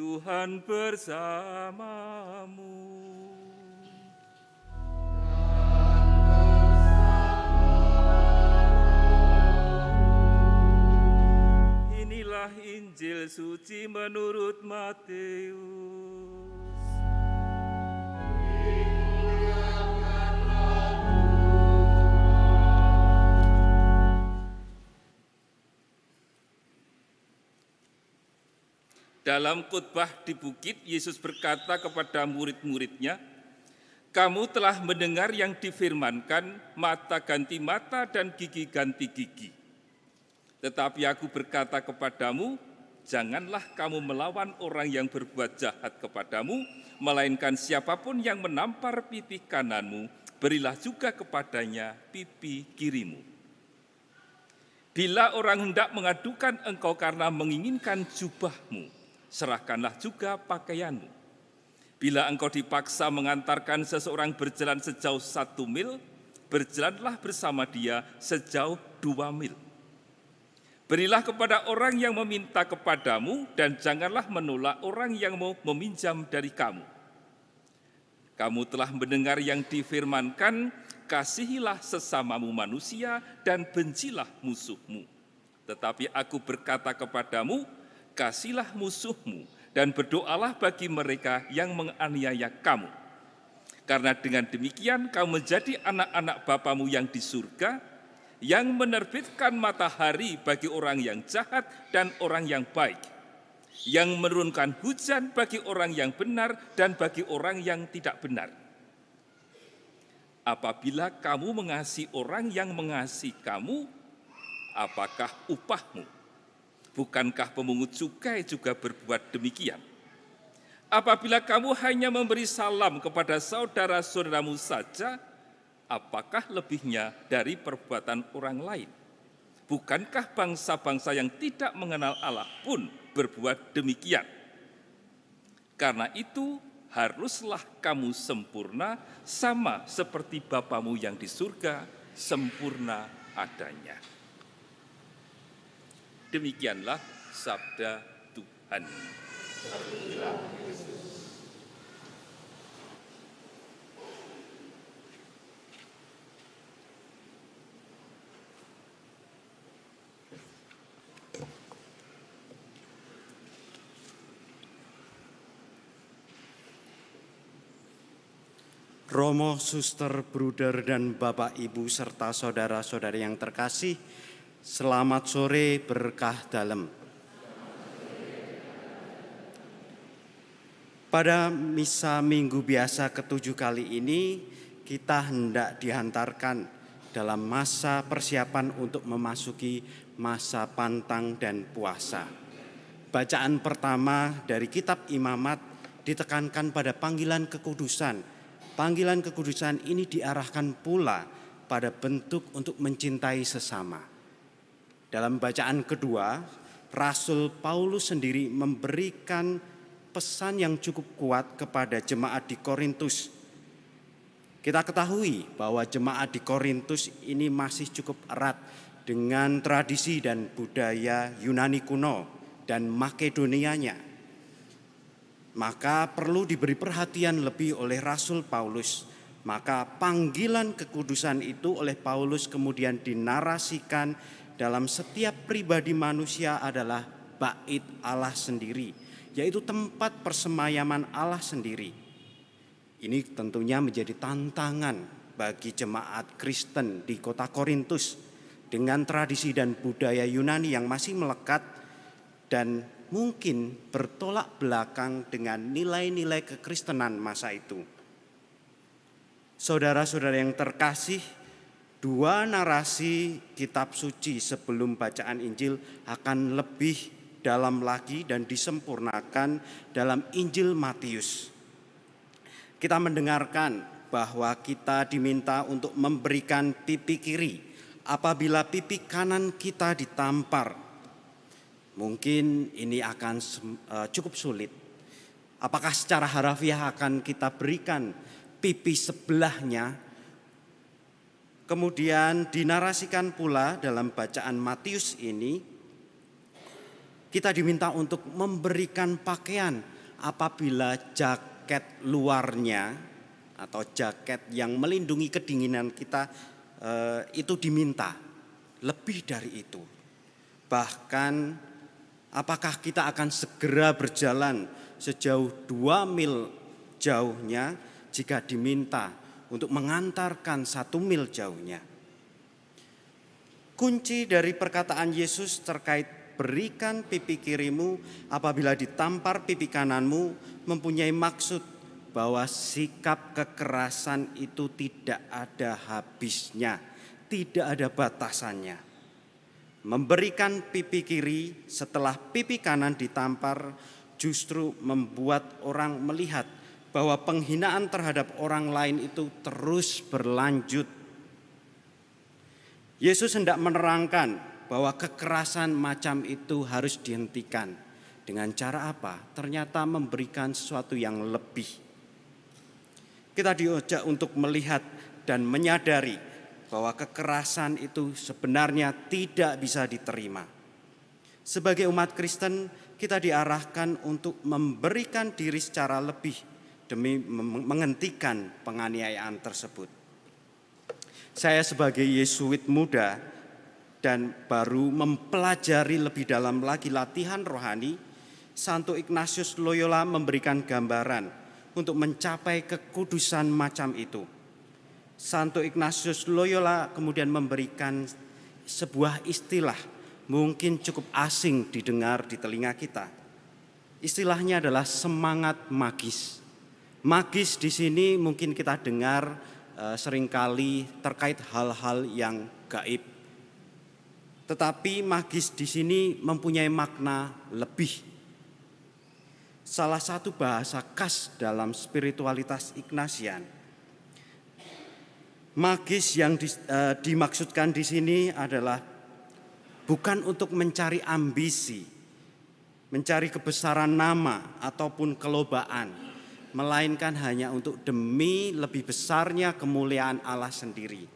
Tuhan bersamamu. Inilah Injil suci menurut Matius. Dalam khotbah di bukit, Yesus berkata kepada murid-muridnya, "Kamu telah mendengar yang difirmankan, mata ganti mata dan gigi ganti gigi. Tetapi aku berkata kepadamu, janganlah kamu melawan orang yang berbuat jahat kepadamu, melainkan siapa pun yang menampar pipi kananmu, berilah juga kepadanya pipi kirimu." Bila orang hendak mengadukan engkau karena menginginkan jubahmu, serahkanlah juga pakaianmu. Bila engkau dipaksa mengantarkan seseorang berjalan sejauh satu mil, berjalanlah bersama dia sejauh dua mil. Berilah kepada orang yang meminta kepadamu dan janganlah menolak orang yang mau meminjam dari kamu. Kamu telah mendengar yang difirmankan, kasihilah sesamamu manusia dan bencilah musuhmu. Tetapi aku berkata kepadamu, kasihlah musuhmu dan berdoalah bagi mereka yang menganiaya kamu. Karena dengan demikian kamu menjadi anak-anak Bapamu yang di surga, yang menerbitkan matahari bagi orang yang jahat dan orang yang baik, yang menurunkan hujan bagi orang yang benar dan bagi orang yang tidak benar. Apabila kamu mengasihi orang yang mengasihi kamu, apakah upahmu? Bukankah pemungut cukai juga berbuat demikian? Apabila kamu hanya memberi salam kepada saudara-saudaramu saja, apakah lebihnya dari perbuatan orang lain? Bukankah bangsa-bangsa yang tidak mengenal Allah pun berbuat demikian? Karena itu, haruslah kamu sempurna sama seperti Bapamu yang di surga sempurna adanya. Demikianlah sabda Tuhan. Romo, suster, bruder, dan bapak, ibu, serta saudara-saudari yang terkasih, Selamat sore berkah dalam. Pada misa minggu biasa ketujuh kali ini, kita hendak dihantarkan dalam masa persiapan untuk memasuki masa pantang dan puasa. Bacaan pertama dari kitab imamat ditekankan pada panggilan kekudusan. Panggilan kekudusan ini diarahkan pula pada bentuk untuk mencintai sesama. Dalam bacaan kedua, Rasul Paulus sendiri memberikan pesan yang cukup kuat kepada jemaat di Korintus. Kita ketahui bahwa jemaat di Korintus ini masih cukup erat dengan tradisi dan budaya Yunani kuno dan Makedonianya. Maka perlu diberi perhatian lebih oleh Rasul Paulus. Maka panggilan kekudusan itu oleh Paulus kemudian dinarasikan dalam setiap pribadi manusia adalah bait Allah sendiri, yaitu tempat persemayaman Allah sendiri. Ini tentunya menjadi tantangan bagi jemaat Kristen di kota Korintus dengan tradisi dan budaya Yunani yang masih melekat dan mungkin bertolak belakang dengan nilai-nilai kekristenan masa itu. Saudara-saudara yang terkasih, dua narasi kitab suci sebelum bacaan Injil akan lebih dalam lagi dan disempurnakan dalam Injil Matius. Kita mendengarkan bahwa kita diminta untuk memberikan pipi kiri apabila pipi kanan kita ditampar. Mungkin ini akan eh, cukup sulit. Apakah secara harafiah akan kita berikan pipi sebelahnya Kemudian dinarasikan pula dalam bacaan Matius ini Kita diminta untuk memberikan pakaian apabila jaket luarnya atau jaket yang melindungi kedinginan kita eh, itu diminta lebih dari itu. Bahkan apakah kita akan segera berjalan sejauh dua mil jauhnya jika diminta untuk mengantarkan satu mil jauhnya. Kunci dari perkataan Yesus terkait berikan pipi kirimu apabila ditampar pipi kananmu mempunyai maksud bahwa sikap kekerasan itu tidak ada habisnya, tidak ada batasannya. Memberikan pipi kiri setelah pipi kanan ditampar justru membuat orang melihat bahwa penghinaan terhadap orang lain itu terus berlanjut. Yesus hendak menerangkan bahwa kekerasan macam itu harus dihentikan. Dengan cara apa? Ternyata memberikan sesuatu yang lebih. Kita diajak untuk melihat dan menyadari bahwa kekerasan itu sebenarnya tidak bisa diterima. Sebagai umat Kristen, kita diarahkan untuk memberikan diri secara lebih demi menghentikan penganiayaan tersebut. Saya sebagai Yesuit muda dan baru mempelajari lebih dalam lagi latihan rohani, Santo Ignatius Loyola memberikan gambaran untuk mencapai kekudusan macam itu. Santo Ignatius Loyola kemudian memberikan sebuah istilah mungkin cukup asing didengar di telinga kita. Istilahnya adalah semangat magis. Magis di sini mungkin kita dengar eh, sering kali terkait hal-hal yang gaib tetapi magis di sini mempunyai makna lebih. Salah satu bahasa khas dalam spiritualitas Ignatian. Magis yang di, uh, dimaksudkan di sini adalah bukan untuk mencari ambisi, mencari kebesaran nama ataupun kelobaan, melainkan hanya untuk demi lebih besarnya kemuliaan Allah sendiri.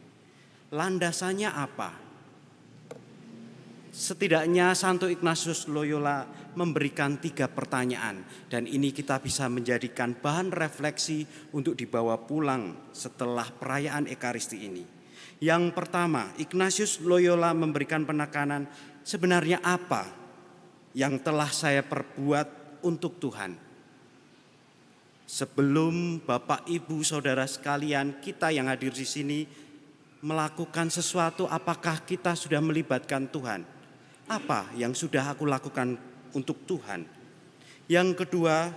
Landasannya apa? Setidaknya Santo Ignatius Loyola memberikan tiga pertanyaan dan ini kita bisa menjadikan bahan refleksi untuk dibawa pulang setelah perayaan Ekaristi ini. Yang pertama, Ignatius Loyola memberikan penekanan sebenarnya apa yang telah saya perbuat untuk Tuhan. Sebelum Bapak, Ibu, Saudara sekalian, kita yang hadir di sini melakukan sesuatu, apakah kita sudah melibatkan Tuhan? apa yang sudah aku lakukan untuk Tuhan. Yang kedua,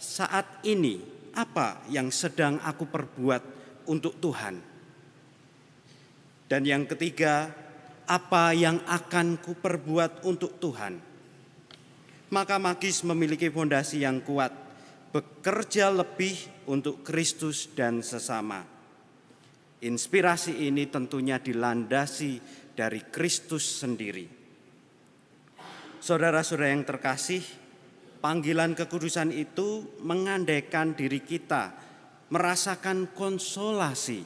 saat ini apa yang sedang aku perbuat untuk Tuhan. Dan yang ketiga, apa yang akan ku perbuat untuk Tuhan. Maka magis memiliki fondasi yang kuat, bekerja lebih untuk Kristus dan sesama. Inspirasi ini tentunya dilandasi dari Kristus sendiri. Saudara-saudara yang terkasih, panggilan kekudusan itu mengandaikan diri kita merasakan konsolasi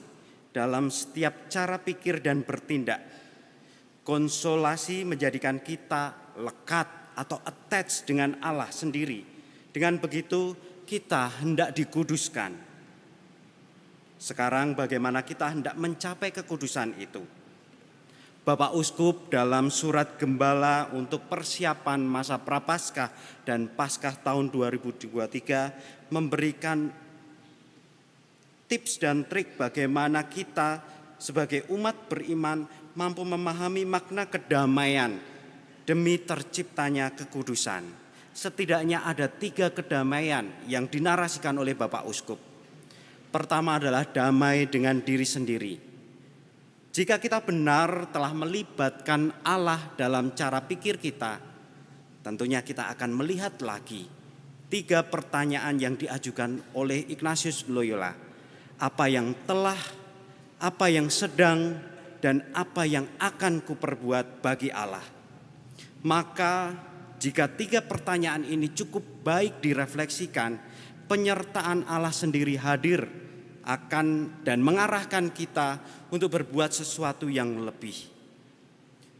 dalam setiap cara pikir dan bertindak. Konsolasi menjadikan kita lekat atau attach dengan Allah sendiri. Dengan begitu kita hendak dikuduskan. Sekarang bagaimana kita hendak mencapai kekudusan itu? Bapak Uskup dalam surat gembala untuk persiapan masa prapaskah dan paskah tahun 2023 memberikan tips dan trik bagaimana kita sebagai umat beriman mampu memahami makna kedamaian demi terciptanya kekudusan. Setidaknya ada tiga kedamaian yang dinarasikan oleh Bapak Uskup. Pertama adalah damai dengan diri sendiri jika kita benar telah melibatkan Allah dalam cara pikir kita, tentunya kita akan melihat lagi tiga pertanyaan yang diajukan oleh Ignatius Loyola. Apa yang telah, apa yang sedang, dan apa yang akan kuperbuat bagi Allah. Maka jika tiga pertanyaan ini cukup baik direfleksikan, penyertaan Allah sendiri hadir akan dan mengarahkan kita untuk berbuat sesuatu yang lebih.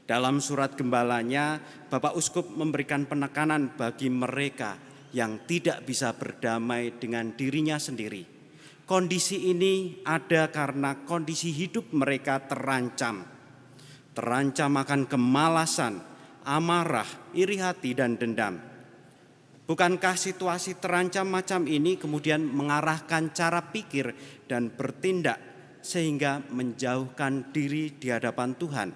Dalam surat gembalanya, Bapak Uskup memberikan penekanan bagi mereka yang tidak bisa berdamai dengan dirinya sendiri. Kondisi ini ada karena kondisi hidup mereka terancam. Terancam akan kemalasan, amarah, iri hati, dan dendam. Bukankah situasi terancam macam ini kemudian mengarahkan cara pikir dan bertindak sehingga menjauhkan diri di hadapan Tuhan?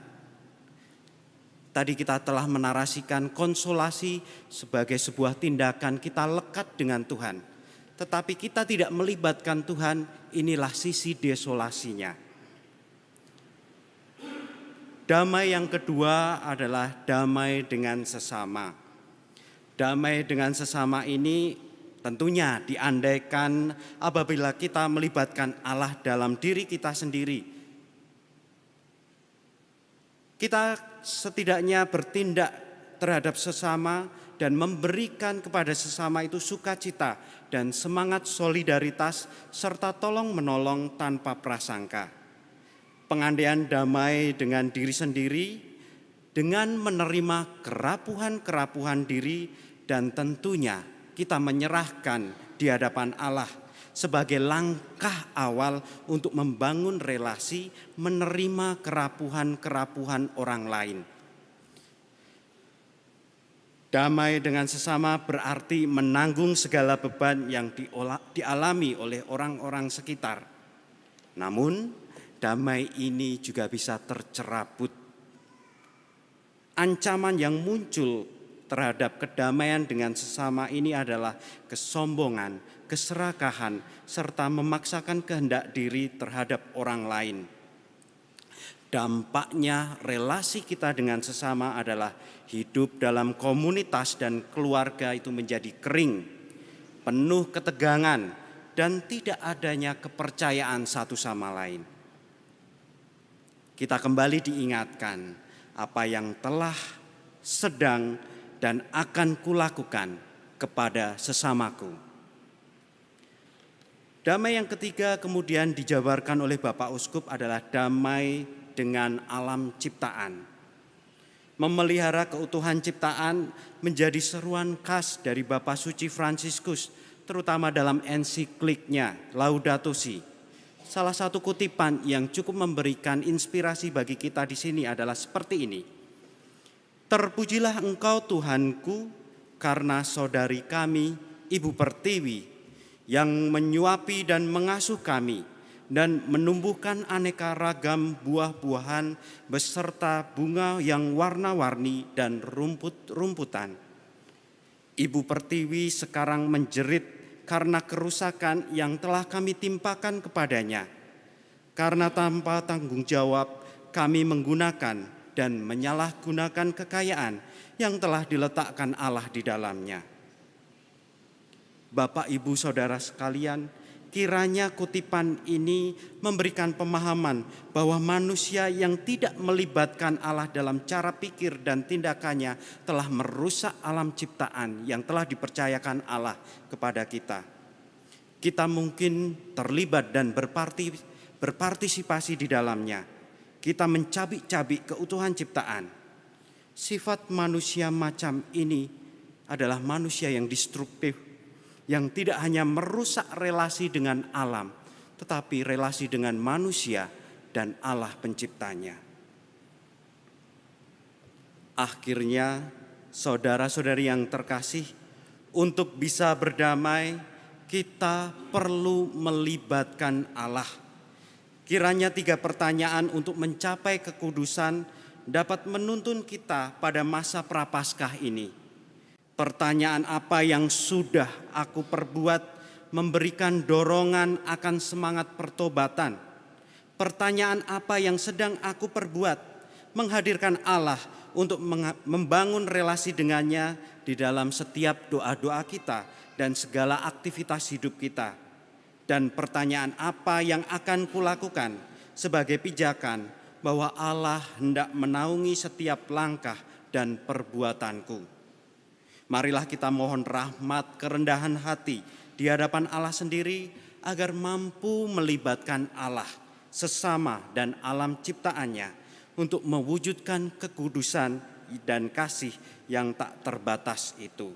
Tadi kita telah menarasikan konsolasi sebagai sebuah tindakan kita lekat dengan Tuhan. Tetapi kita tidak melibatkan Tuhan, inilah sisi desolasinya. Damai yang kedua adalah damai dengan sesama. Damai dengan sesama ini tentunya diandaikan apabila kita melibatkan Allah dalam diri kita sendiri. Kita setidaknya bertindak terhadap sesama dan memberikan kepada sesama itu sukacita dan semangat solidaritas serta tolong menolong tanpa prasangka. Pengandaian damai dengan diri sendiri dengan menerima kerapuhan-kerapuhan diri dan tentunya kita menyerahkan di hadapan Allah sebagai langkah awal untuk membangun relasi menerima kerapuhan-kerapuhan orang lain. Damai dengan sesama berarti menanggung segala beban yang dialami oleh orang-orang sekitar. Namun, damai ini juga bisa tercerabut. Ancaman yang muncul terhadap kedamaian dengan sesama ini adalah kesombongan, keserakahan, serta memaksakan kehendak diri terhadap orang lain. Dampaknya, relasi kita dengan sesama adalah hidup dalam komunitas dan keluarga itu menjadi kering, penuh ketegangan, dan tidak adanya kepercayaan satu sama lain. Kita kembali diingatkan apa yang telah, sedang, dan akan kulakukan kepada sesamaku. Damai yang ketiga kemudian dijabarkan oleh Bapak Uskup adalah damai dengan alam ciptaan. Memelihara keutuhan ciptaan menjadi seruan khas dari Bapak Suci Fransiskus, terutama dalam ensikliknya Laudato Si. Salah satu kutipan yang cukup memberikan inspirasi bagi kita di sini adalah seperti ini. Terpujilah engkau Tuhanku karena saudari kami, Ibu Pertiwi, yang menyuapi dan mengasuh kami dan menumbuhkan aneka ragam buah-buahan beserta bunga yang warna-warni dan rumput-rumputan. Ibu Pertiwi sekarang menjerit karena kerusakan yang telah kami timpakan kepadanya. Karena tanpa tanggung jawab kami menggunakan dan menyalahgunakan kekayaan yang telah diletakkan Allah di dalamnya Bapak, Ibu, Saudara sekalian, kiranya kutipan ini memberikan pemahaman bahwa manusia yang tidak melibatkan Allah dalam cara pikir dan tindakannya telah merusak alam ciptaan yang telah dipercayakan Allah kepada kita. Kita mungkin terlibat dan berpartisipasi di dalamnya. Kita mencabik-cabik keutuhan ciptaan. Sifat manusia macam ini adalah manusia yang destruktif, yang tidak hanya merusak relasi dengan alam, tetapi relasi dengan manusia dan Allah Penciptanya. Akhirnya, saudara-saudari yang terkasih, untuk bisa berdamai, kita perlu melibatkan Allah. Kiranya tiga pertanyaan untuk mencapai kekudusan dapat menuntun kita pada masa prapaskah ini Pertanyaan apa yang sudah aku perbuat memberikan dorongan akan semangat pertobatan. Pertanyaan apa yang sedang aku perbuat menghadirkan Allah untuk membangun relasi dengannya di dalam setiap doa-doa kita dan segala aktivitas hidup kita. Dan pertanyaan apa yang akan kulakukan sebagai pijakan bahwa Allah hendak menaungi setiap langkah dan perbuatanku. Marilah kita mohon rahmat kerendahan hati di hadapan Allah sendiri agar mampu melibatkan Allah, sesama dan alam ciptaannya untuk mewujudkan kekudusan dan kasih yang tak terbatas itu.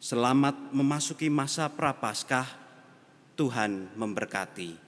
Selamat memasuki masa Prapaskah, Tuhan memberkati.